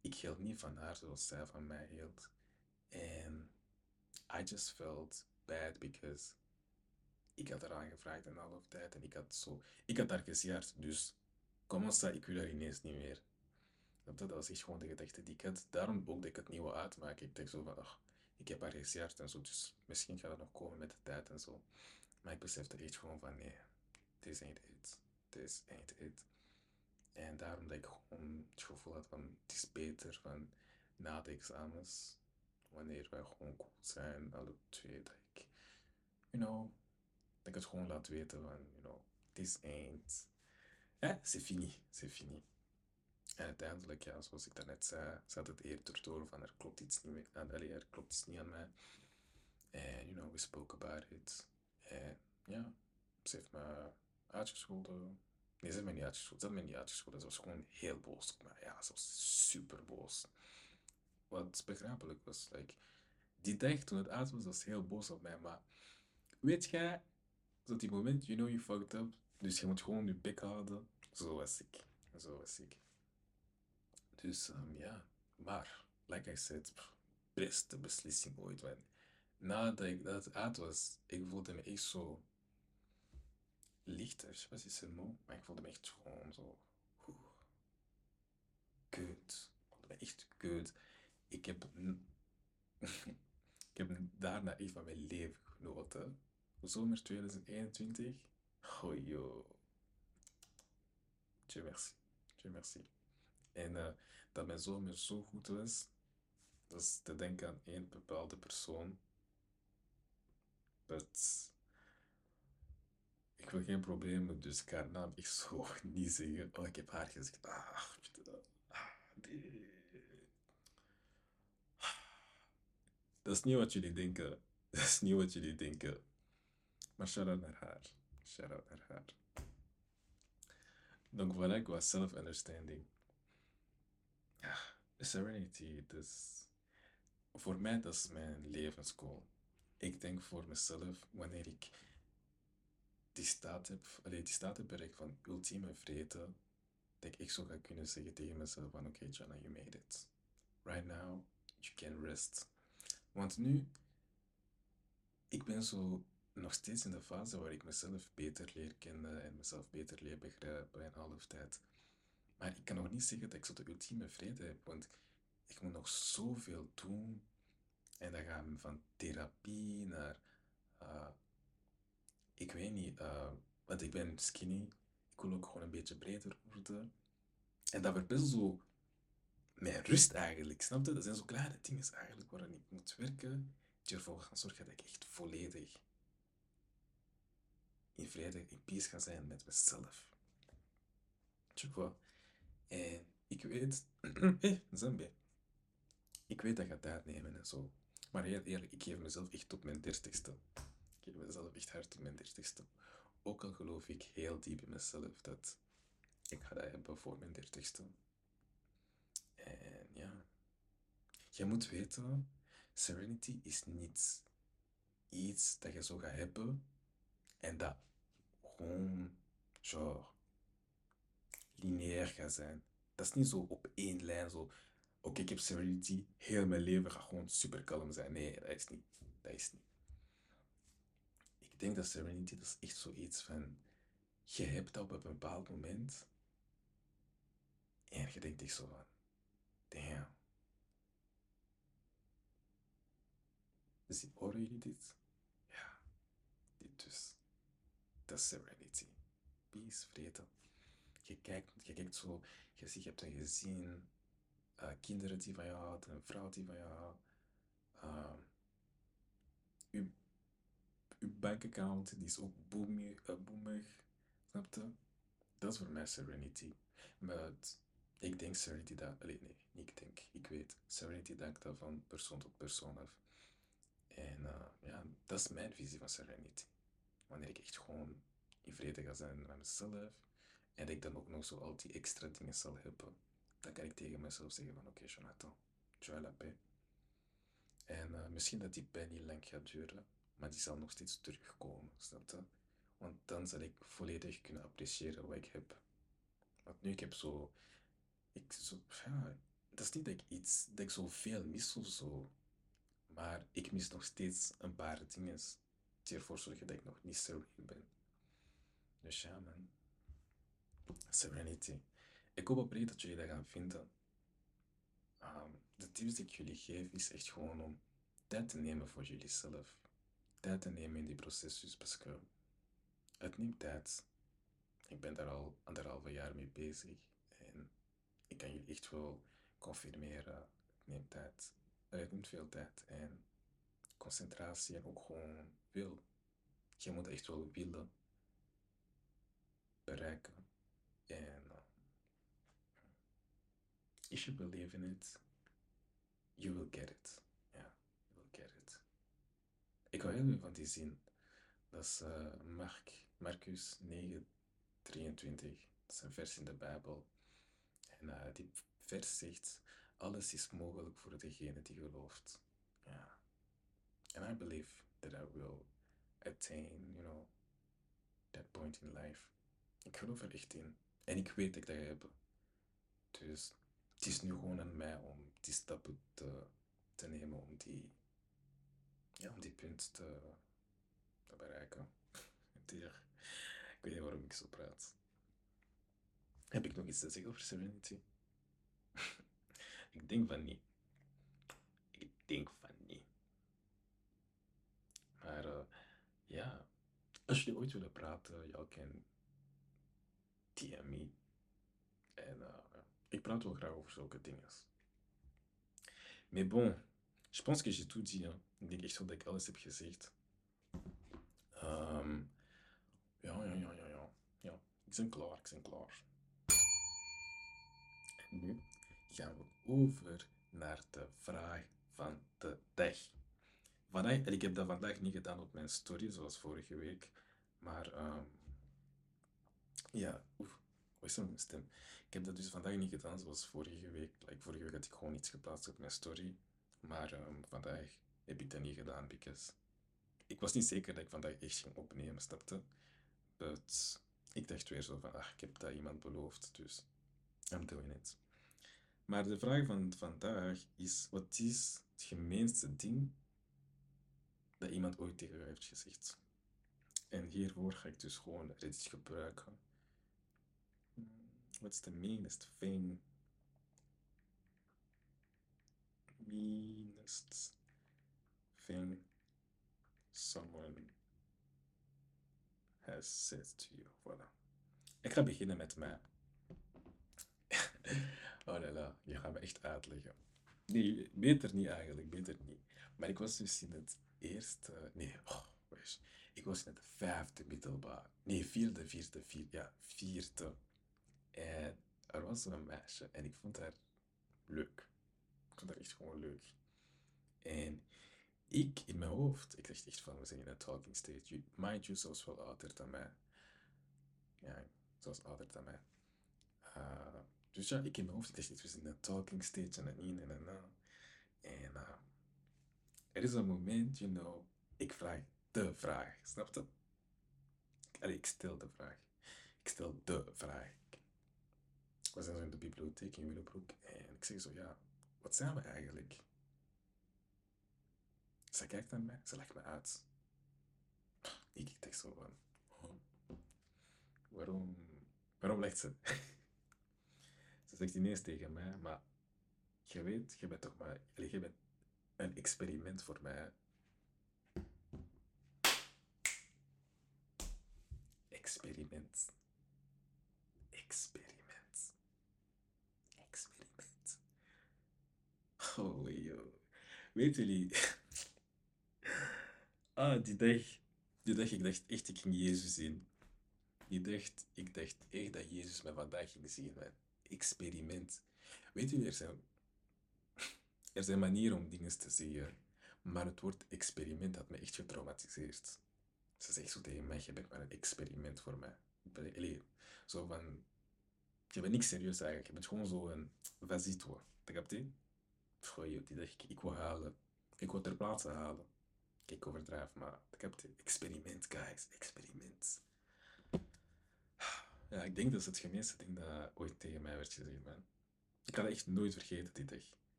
ik hield niet van haar zoals zij van mij hield. En I just felt bad because ik had haar aangevraagd en half tijd en ik had zo, ik had haar gezjaard, dus kom eens, ik wil haar ineens niet meer. Dat was echt gewoon de gedachte die ik had. Daarom ook ik het niet wil uitmaken. Ik dacht zo van, ach, ik heb haar gezeerd en zo, dus misschien gaat het nog komen met de tijd en zo. Maar ik besefte echt gewoon van, nee, this ain't it. This ain't it. En daarom dat ik gewoon het gevoel had van, het is beter van na de examens, wanneer wij gewoon cool zijn, alle twee, dat ik, you know, ik het gewoon laat weten van, you know, this ain't, eh, c'est fini, c'est fini. En uiteindelijk, ja, zoals ik daarnet zei, zat het eerder door van er klopt iets niet, meer, aan, er klopt iets niet aan mij. En, you know, we spoke about it. En ja, ze heeft me uitgescholden. Nee, ze heeft me niet uitgescholden. Ze heeft me niet uitgescholden. Ze was gewoon heel boos op mij. Ja, ze was super boos. Wat begrijpelijk was. Like, die dag toen het uit was, was heel boos op mij. Maar weet jij, op die moment, you know you fucked up. Dus je moet gewoon je bek houden. Zo was ik. Zo was ik. Dus ja, maar, like I said, beste beslissing ooit. Want nadat ik dat uit was, ik voelde me echt zo lichter. Wat is het? Maar ik voelde me echt gewoon zo. Kut. Ik voelde me echt kut. Ik heb, ik heb daarna echt van mijn leven genoten. Zomer 2021. Oh. Dieu merci. Dieu merci. En uh, dat mijn zomer zo goed was, dat is te denken aan één bepaalde persoon. Dat ik wil geen problemen, dus ik ga haar naam echt zo niet zeggen. Oh, ik heb haar gezegd. Ah, ah, nee. Dat is niet wat jullie denken. Dat is niet wat jullie denken. Maar shout-out naar haar. Shout-out naar haar. Donc voilà, was self-understanding ja, Serenity, dus voor mij dat is mijn levensgoal. Ik denk voor mezelf, wanneer ik die staat heb, allee, die staat heb bereikt van ultieme vrede, dat ik zo ga kunnen zeggen tegen mezelf van oké, okay, Jana, you made it. Right now, you can rest. Want nu, ik ben zo nog steeds in de fase waar ik mezelf beter leer kennen en mezelf beter leer begrijpen en half tijd. Maar ik kan nog niet zeggen dat ik zo de ultieme vrede heb, want ik moet nog zoveel doen. En dan gaan we van therapie naar, uh, ik weet niet, uh, want ik ben skinny. Ik wil ook gewoon een beetje breder worden. En dat verpest zo mijn rust eigenlijk, snap je? Dat zijn zo kleine dingen eigenlijk waar ik moet werken, die ervoor gaan zorgen dat ik echt volledig in vrede, in peace ga zijn met mezelf. Vois? En ik weet, hé, Zambia. Ik weet dat gaat tijd nemen en zo. Maar heel eerlijk, ik geef mezelf echt tot mijn dertigste. Ik geef mezelf echt hard tot mijn dertigste. Ook al geloof ik heel diep in mezelf dat ik ga dat hebben voor mijn dertigste. En ja, je moet weten, serenity is niet iets dat je zo gaat hebben en dat gewoon, genre, lineair gaat zijn. Dat is niet zo op één lijn, zo, oké, ik heb serenity, heel mijn leven gaat gewoon super kalm zijn. Nee, dat is niet. Dat is niet. Ik denk dat serenity, dat is echt zoiets van, je hebt dat op een bepaald moment en je denkt echt zo van, damn. Dus horen jullie dit? Ja, dit dus. Dat is serenity. Peace, vrede. Je kijkt, je kijkt zo, je ziet, je hebt een gezin, uh, kinderen die van je houden, een vrouw die van je houdt, uh, uw, uw bankaccount die is ook boomig, uh, boomig, snap je? Dat is voor mij serenity. Maar ik denk serenity dat, alleen nee, ik denk, ik weet, serenity dankt dat van persoon tot persoon af. En uh, ja, dat is mijn visie van serenity. Wanneer ik echt gewoon in vrede ga zijn met mezelf. En ik dan ook nog zo al die extra dingen zal hebben. Dan kan ik tegen mezelf zeggen van oké okay, Jonathan, tu as la. En uh, misschien dat die pijn niet lang gaat duren. Maar die zal nog steeds terugkomen, snap je? Want dan zal ik volledig kunnen appreciëren wat ik heb. Want nu ik heb zo... Ik zo ja, dat is niet dat ik iets... Dat ik zo veel mis of zo. Maar ik mis nog steeds een paar dingen ervoor zorgen dat ik nog niet serene ben. Dus ja, man. Serenity. Ik hoop oprecht dat jullie dat gaan vinden. Um, de tips die ik jullie geef is echt gewoon om tijd te nemen voor jullie zelf. Tijd te nemen in die processus, het neemt tijd. Ik ben daar al anderhalve jaar mee bezig en ik kan jullie echt wel confirmeren, het neemt tijd. Het neemt veel tijd en concentratie en ook gewoon wil. Je moet echt wel willen bereiken. En uh, if you believe in it, you will get it. Yeah, you will get it. Ik hou heel veel van die zin. Dat is uh, Mark, Marcus 9, 23. Dat is een vers in de Bijbel. En uh, die vers zegt, alles is mogelijk voor degene die gelooft. Ja. And I believe that I will attain, you know, that point in life. Ik geloof er echt in. En ik weet dat ik dat hebben. Dus het is nu gewoon aan mij om die stappen te, te nemen om die, ja, om die punt te, te bereiken. ik weet niet waarom ik zo praat. Heb ik nog iets te zeggen over Serenity? ik denk van niet. Ik denk van. Maar uh, ja, als jullie ooit willen praten, jou kan me. En uh, ik praat wel graag over zulke dingen. Mais bon, je pense que j'ai tout dit. Hein. Ik denk echt dat ik alles heb gezegd. Um, ja, ja, ja, ja, ja. Ja, ik ben klaar, ik ben klaar. Nu gaan we over naar de vraag van de dag. Vandaag, ik heb dat vandaag niet gedaan op mijn story, zoals vorige week. Maar um, ja, oef, hoe is mijn stem? Ik heb dat dus vandaag niet gedaan zoals vorige week. Vorige week had ik gewoon iets geplaatst op mijn story. Maar um, vandaag heb ik dat niet gedaan, because ik was niet zeker dat ik vandaag echt ging opnemen, snapte? But ik dacht weer zo van, ach, ik heb dat iemand beloofd, dus I'm doing it. Maar de vraag van vandaag is, wat is het gemeenste ding dat iemand ooit tegen jou heeft gezegd. En hiervoor ga ik dus gewoon Reddit gebruiken. What's the meanest thing? Meanest thing someone has said to you. Voilà. Ik ga beginnen met mij. oh la la, je gaat me echt uitleggen. Nee, beter niet eigenlijk, beter niet. Maar ik was dus in het eerste, nee, oh, ik was in het vijfde middelbaar. Nee, vierde, vierde, vierde, ja, vierde. En er was een meisje en ik vond haar leuk. Ik vond haar echt gewoon leuk. En ik in mijn hoofd, ik dacht echt van, we zijn in een talking stage. Mind you, ze wel ouder dan mij. Ja, ze was ouder dan mij. Uh, dus ja, ik in mijn hoofd, ik dacht echt, we zijn in een talking stage en een en een en En uh, er is een moment, you know, ik vraag de vraag, snap je? Allee, ik stel de vraag. Ik stel de vraag. We zijn zo in de bibliotheek in Willebroek en ik zeg zo, ja, wat zijn we eigenlijk? Ze kijkt naar mij, ze legt me uit. Ik denk zo van, waarom, waarom legt ze? ze zegt ineens tegen mij, maar je weet, je bent toch maar, je bent een experiment voor mij. Experiment. Experiment. Experiment. Oh, joh. Weet jullie... Ah, die dag. Die dag, ik dacht echt, ik ging Jezus zien. Die dacht, ik dacht echt dat Jezus mij vandaag ging zien. Man. Experiment. Weet jullie, er zijn, er zijn manieren om dingen te zeggen. Maar het woord experiment had me echt getraumatiseerd. Ze zegt zo tegen mij, je bent maar een experiment voor mij. Allee, zo van, je bent niks serieus eigenlijk. Je bent gewoon zo een vas-y toi. Dat je? die dacht ik, ik wil halen. Ik wil ter plaatse halen. Kijk, overdrijf, maar ik heb het experiment, guys. Experiment. Ja, ik denk dat is het gemeenste ding dat ooit tegen mij werd gezegd, man. Ik dat echt nooit vergeten, die dag.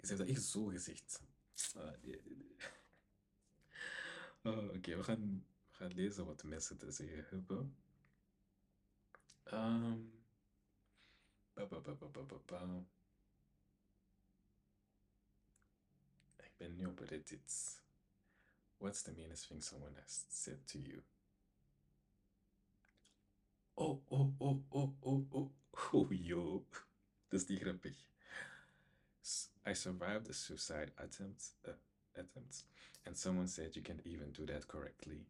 Ik heb dat echt zo gezegd. Uh, Oké, we, gaan, we gaan lezen wat de mensen te zeggen hebben. Um, ba, ik ben nu op Reddit. What's the meanest thing someone has said to you? Oh, oh, oh, oh, oh, oh, oh, yo. Dat is niet grappig. I survived a suicide attempt, uh, attempt, and someone said you can't even do that correctly.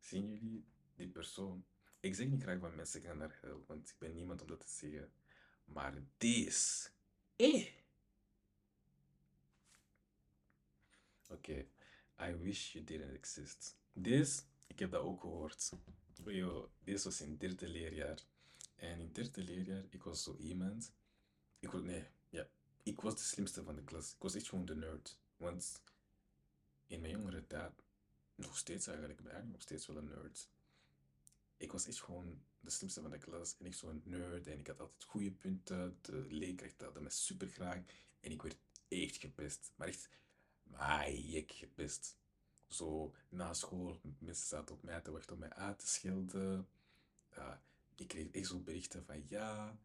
Zien jullie die persoon? Ik zeg niet graag van mensen gaan naar hel, want ik ben niemand om dat te zeggen. Maar deze. Eh! Oké. I wish you didn't exist. Deze, ik heb dat ook gehoord. Yo, deze was in derde leerjaar. En in derde leerjaar, ik was zo iemand. Ik was, nee, ja. Ik was de slimste van de klas. Ik was echt gewoon de nerd. Want in mijn jongere tijd, nog steeds eigenlijk, ben ik nog steeds wel een nerd. Ik was echt gewoon de slimste van de klas. En ik zo'n nerd. En ik had altijd goede punten. De leerkracht hadden me super graag. En ik werd echt gepest. Maar echt ik gepest. Zo na school, mensen zaten op mij te wachten om mij uit te schelden. Uh, ik kreeg echt zo berichten van ja,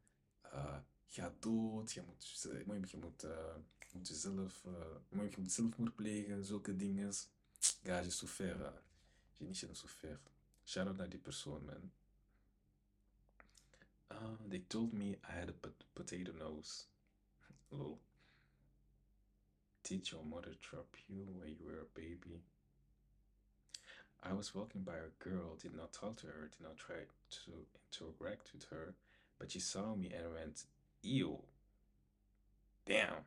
uh, ga dood, je moet, je moet, uh, moet jezelf, uh, je moet zelfmoord plegen, zulke dingen. Ja, je souffert. Uh, je niet souffert. Shout out naar die persoon, man. Uh, they told me I had a potato nose. Lol. Did your mother drop you when you were a baby? I was walking by a girl, did not talk to her, did not try to interact with her, but she saw me and went, Ew. Damn.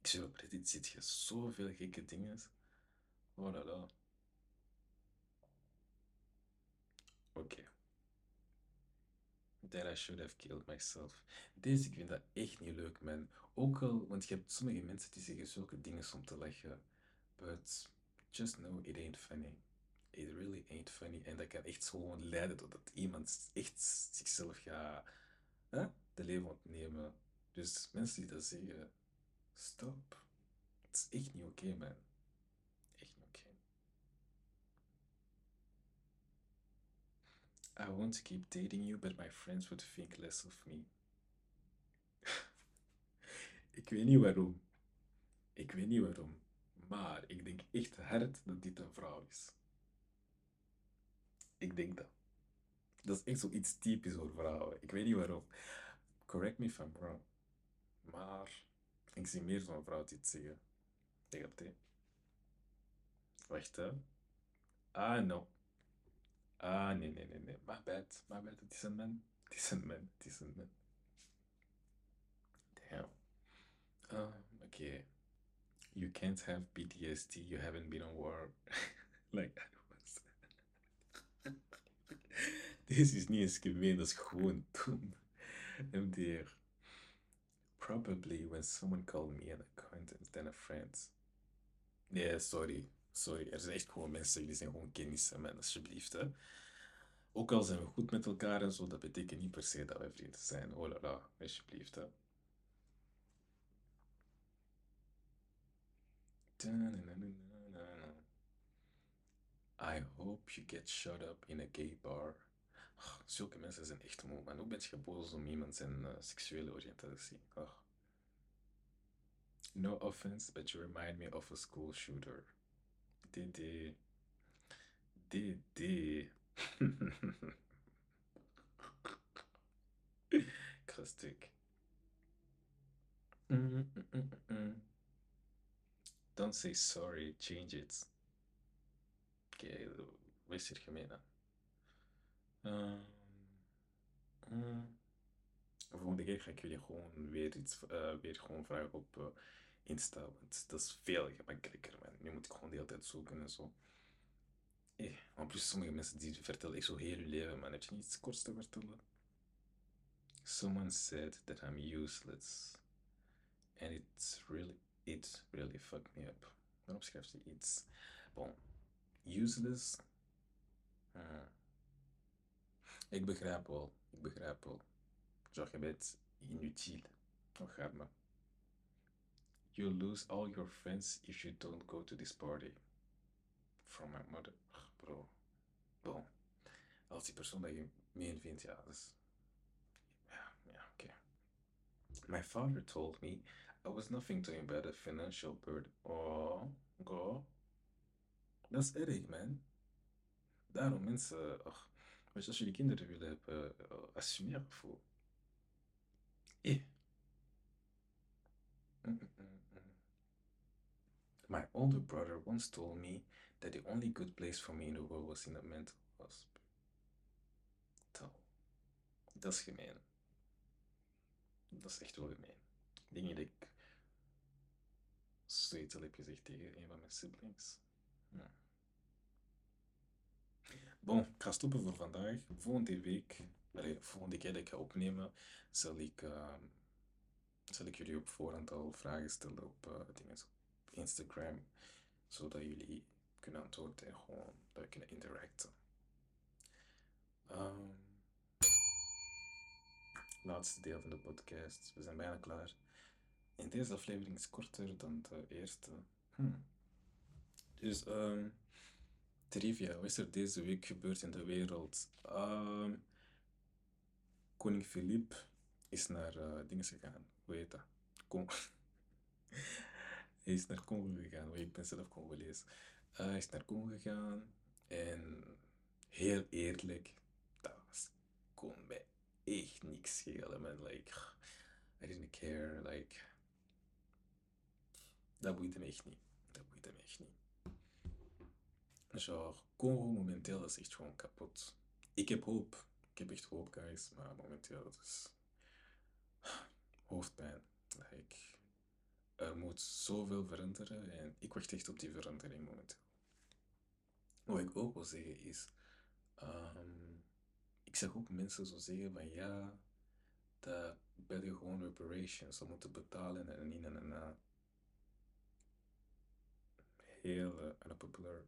Ik zie op Reddit zit je zoveel gekke dingen. Oh la. Oké. That I should have killed myself. Deze, ik vind dat echt niet leuk, man. Ook al, want je hebt sommige mensen die zeggen zulke dingen om te lachen. But just know it ain't funny. It really ain't funny. En dat kan echt gewoon leiden tot dat iemand echt zichzelf gaat de leven ontnemen. Dus mensen die dat zeggen, stop. Het is echt niet oké, man. Echt niet oké. I want to keep dating you, but my friends would think less of me. ik weet niet waarom. Ik weet niet waarom. Maar ik denk echt hard dat dit een vrouw is. Ik denk dat. Dat is echt zoiets typisch voor vrouwen. Ik weet niet waarom. Correct me if I'm wrong. Maar ik zie meer zo'n vrouw dit zeggen. Het, Wacht, hè. Ah, no. Ah, nee, nee, nee, nee. My bad. My bad. Het is een man. Het is een man. Het is een man. Damn. Um, okay. You can't have PTSD. You haven't been on war. like that was. Deze is niet eens gemeen. Dat is gewoon dom. MDR. Probably when someone called me an acquaintance than a friend. Nee, sorry. Sorry, er zijn echt gewoon mensen die zijn gewoon kennissen, man, alsjeblieft. Hè. Ook al zijn we goed met elkaar en zo, dat betekent niet per se dat wij vrienden zijn. Oh la la, alsjeblieft. Hè. I hope you get shut up in a gay bar. Oh, zulke mensen zijn echt moe, man. Hoe ben je boos om iemand zijn uh, seksuele oriëntatie? Oh. No offense, but you remind me of a school shooter. DD. DD. Krustig. Don't say sorry, change it. Oké, okay, wees hier gemeen aan. Um, um, volgende keer ga ik jullie gewoon weer iets uh, weer gewoon vragen op uh, Insta, want dat is veel gemakkelijker, man. Nu moet ik gewoon de hele tijd zoeken en zo. Eh, en plus, sommige mensen die vertellen echt zo heel hun leven, man. Heb je niet iets korts te vertellen? Someone said that I'm useless. And it's really, it really fucked me up. Waarom schrijft je iets? Bon, useless. Hmm. Ik begrijp wel, ik begrijp wel. Genre, je bent inutiel. Oh, gaat maar. You lose all your friends if you don't go to this party. From my mother. Bro. Bon. Als die persoon dat je meen vindt, ja, dat is... Ja, ja, oké. Okay. My father told me I was nothing to him but a financial burden. Oh, go. Dat is erg, man. Daarom mensen... Ach, weet je, als jullie kinderen willen hebben, uh, assumeer voor. Eh. -mm. My older brother once told me that the only good place for me in the world was in a mental hospital. Dat is gemeen. Dat is echt wel gemeen. Dingen dat ik zoiets al heb gezegd tegen een van mijn siblings. Hm. Bon, ik ga stoppen voor vandaag. Volgende week, volgende keer dat ik ga opnemen, zal ik, uh, zal ik jullie op voorhand al vragen stellen op dingen zo Instagram, zodat jullie kunnen antwoorden en gewoon dat kunnen interacten. Um, laatste deel van de podcast. We zijn bijna klaar. In deze aflevering is korter dan de eerste. Hmm. Dus, um, trivia. Wat is er deze week gebeurd in de wereld? Um, Koning Filip is naar uh, dingen gegaan. Hoe heet dat? Kon Hij is naar Congo gegaan, ik ben zelf Congolees. Uh, hij is naar Congo gegaan en heel eerlijk, dat was, kon mij echt niks schelen, man. Like, I didn't care, like, dat boeide me echt niet. Dat boeide me echt niet. Genre, Congo momenteel is echt gewoon kapot. Ik heb hoop. Ik heb echt hoop, guys, maar momenteel dat is hoofdpijn. Like, er moet zoveel veranderen en ik wacht echt op die verandering momenteel. Wat ik ook wil zeggen is, um, ik zag ook mensen zo zeggen van ja, dat België gewoon reparations zou moeten betalen en niet en en Heel uh, unpopular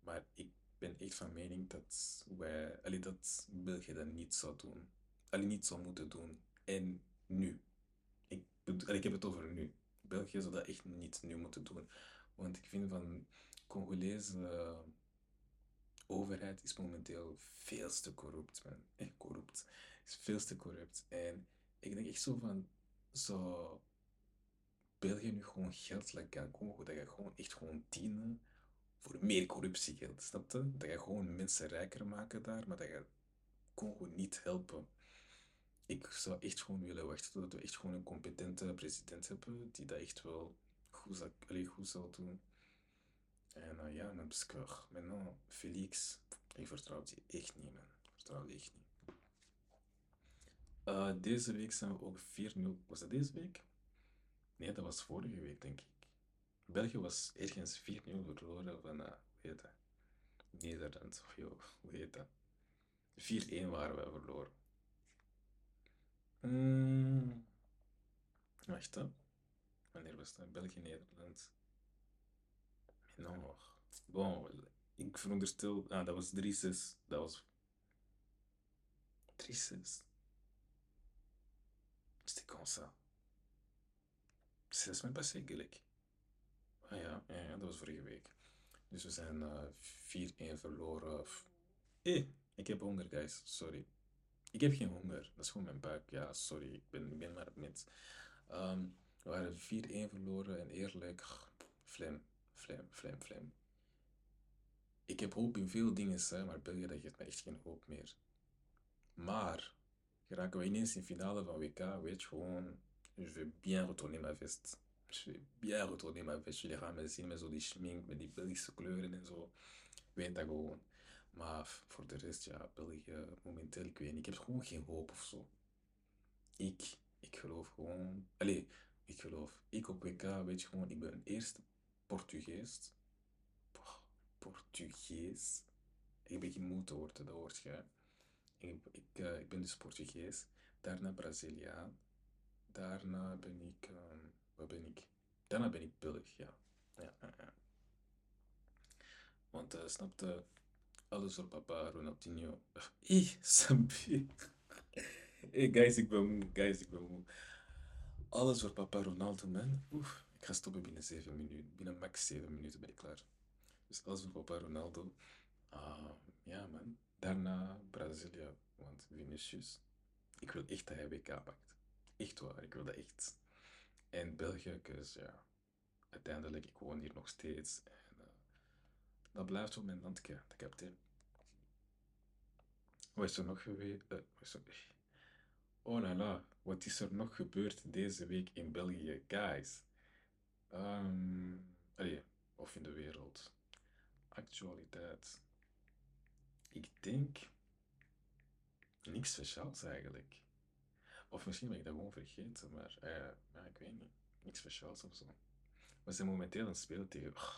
Maar ik ben echt van mening dat wij, allee, dat België dat niet zou doen. Alleen niet zou moeten doen. En nu ik heb het over nu. België zou dat echt niet nu moeten doen. Want ik vind van Congolese overheid is momenteel veel te corrupt, man. Echt corrupt. Is veel te corrupt. En ik denk echt zo van, zo België nu gewoon geld kan komen, dat je gewoon echt gewoon dienen voor meer corruptiegeld, snap je? Dat je gewoon mensen rijker maken daar, maar dat je Congo niet helpen. Ik zou echt gewoon willen wachten totdat we echt gewoon een competente president hebben, die dat echt wel goed zal, allee, goed zal doen. En uh, ja, dan ik Maintenant, Felix, ik vertrouw die echt niet, man. Ik vertrouw die echt niet. Uh, deze week zijn we ook 4-0. Was dat deze week? Nee, dat was vorige week, denk ik. België was ergens 4-0 verloren van, uh, hoe heet dat? Nederland, of hoe heet dat? 4-1 waren we verloren. Mm. Wacht. Wanneer was dat? België-Nederland. Nog. Bon, ik veronderstel... Ah, dat was 3-6. Dat was... 3-6. C'était comme ça. C'est la semaine passée, gelijk. Ah ja, dat was vorige week. Dus we zijn uh, 4-1 verloren. Hey, ik heb honger, guys. Sorry. Ik heb geen honger. Dat is gewoon mijn buik. Ja, sorry. Ik ben, ben maar het mens. Um, we waren 4-1 verloren en eerlijk, flim, flim, flim, flim. Ik heb hoop in veel dingen, hè, maar België dat geeft me echt geen hoop meer. Maar, geraken we ineens in finale van WK, weet je gewoon, je vais bien retourner ma veste. Je vais bien retourner ma veste. Jullie gaan me zien met zo die schmink, met die Belgische kleuren en zo. Weet dat gewoon. Maar voor de rest, ja, België, momenteel, ik weet niet. Ik heb gewoon geen hoop of zo. Ik, ik geloof gewoon... Allee, ik geloof. Ik op WK, weet je gewoon, ik ben eerst Portugees. Portugees. Ik begin moe te worden, dat hoort je. Ik, ik, uh, ik ben dus Portugees. Daarna Braziliaan. Daarna ben ik... Um, wat ben ik? Daarna ben ik Belg, ja. Ja, ja. Want, uh, snapte alles voor papa Ronaldinho. Ih, Sambi. hey guys, ik ben moe. Guys, ik ben moe. Alles voor papa Ronaldo, man. Oef, ik ga stoppen binnen 7 minuten. Binnen max 7 minuten ben ik klaar. Dus alles voor papa Ronaldo. Uh, ja, man. Daarna Brazilië, want Vinicius. Ik wil echt dat hij WK pakt. Echt waar, ik wil dat echt. En België, dus ja, uiteindelijk, ik woon hier nog steeds. En, uh, dat blijft wel mijn landje, dat kapitein. Wat is er nog geweest? Uh, Oh la la, wat is er nog gebeurd deze week in België, guys? Allee, of in de wereld. Actualiteit. Ik denk niks speciaals eigenlijk. Of misschien ben ik dat gewoon vergeten, maar ja, ik weet niet. Niks speciaals of zo. We zijn momenteel een speel tegen. Oh.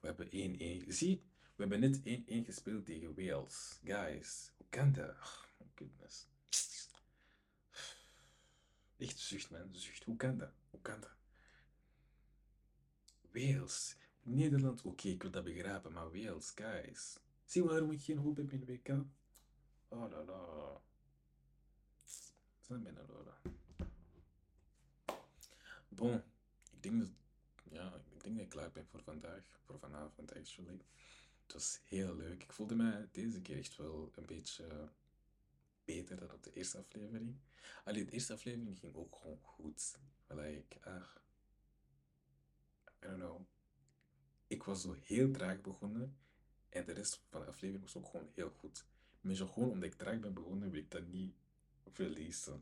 We hebben 1-1. Zie, we hebben net 1-1 gespeeld tegen Wales. Guys, hoe kan dat? Oh, goodness. Echt zucht, man. Zucht. Hoe kan dat? Hoe kan dat? Wales. Nederland, oké, ik wil dat begrijpen, maar Wales, guys. Zie waarom ik geen hoop heb in WK? Oh la la. Is bijna lola. Bon, ik denk dat, ja, ik denk dat ik klaar ben voor vandaag, voor vanavond actually. Het was heel leuk. Ik voelde mij deze keer echt wel een beetje beter dan op de eerste aflevering. Alleen de eerste aflevering ging ook gewoon goed. Like, ah, I don't know. Ik was zo heel traag begonnen en de rest van de aflevering was ook gewoon heel goed. Maar gewoon omdat ik traag ben begonnen, wil ik dat niet releasen.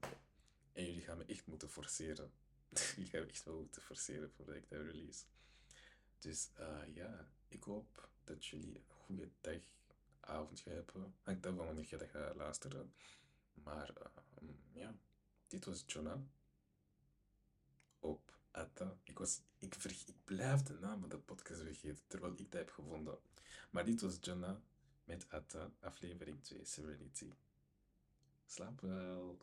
En jullie gaan me echt moeten forceren. jullie gaan echt wel moeten forceren voordat ik dat release. Dus uh, ja, ik hoop dat jullie een goede dag avond hebben. Hangt af van wanneer je dat luisteren. Maar uh, ja, dit was Jonah op Atta. Ik, was, ik, ik blijf de naam van de podcast vergeten, terwijl ik dat heb gevonden. Maar dit was Jonah met Atta, aflevering 2, Serenity. Slaap wel.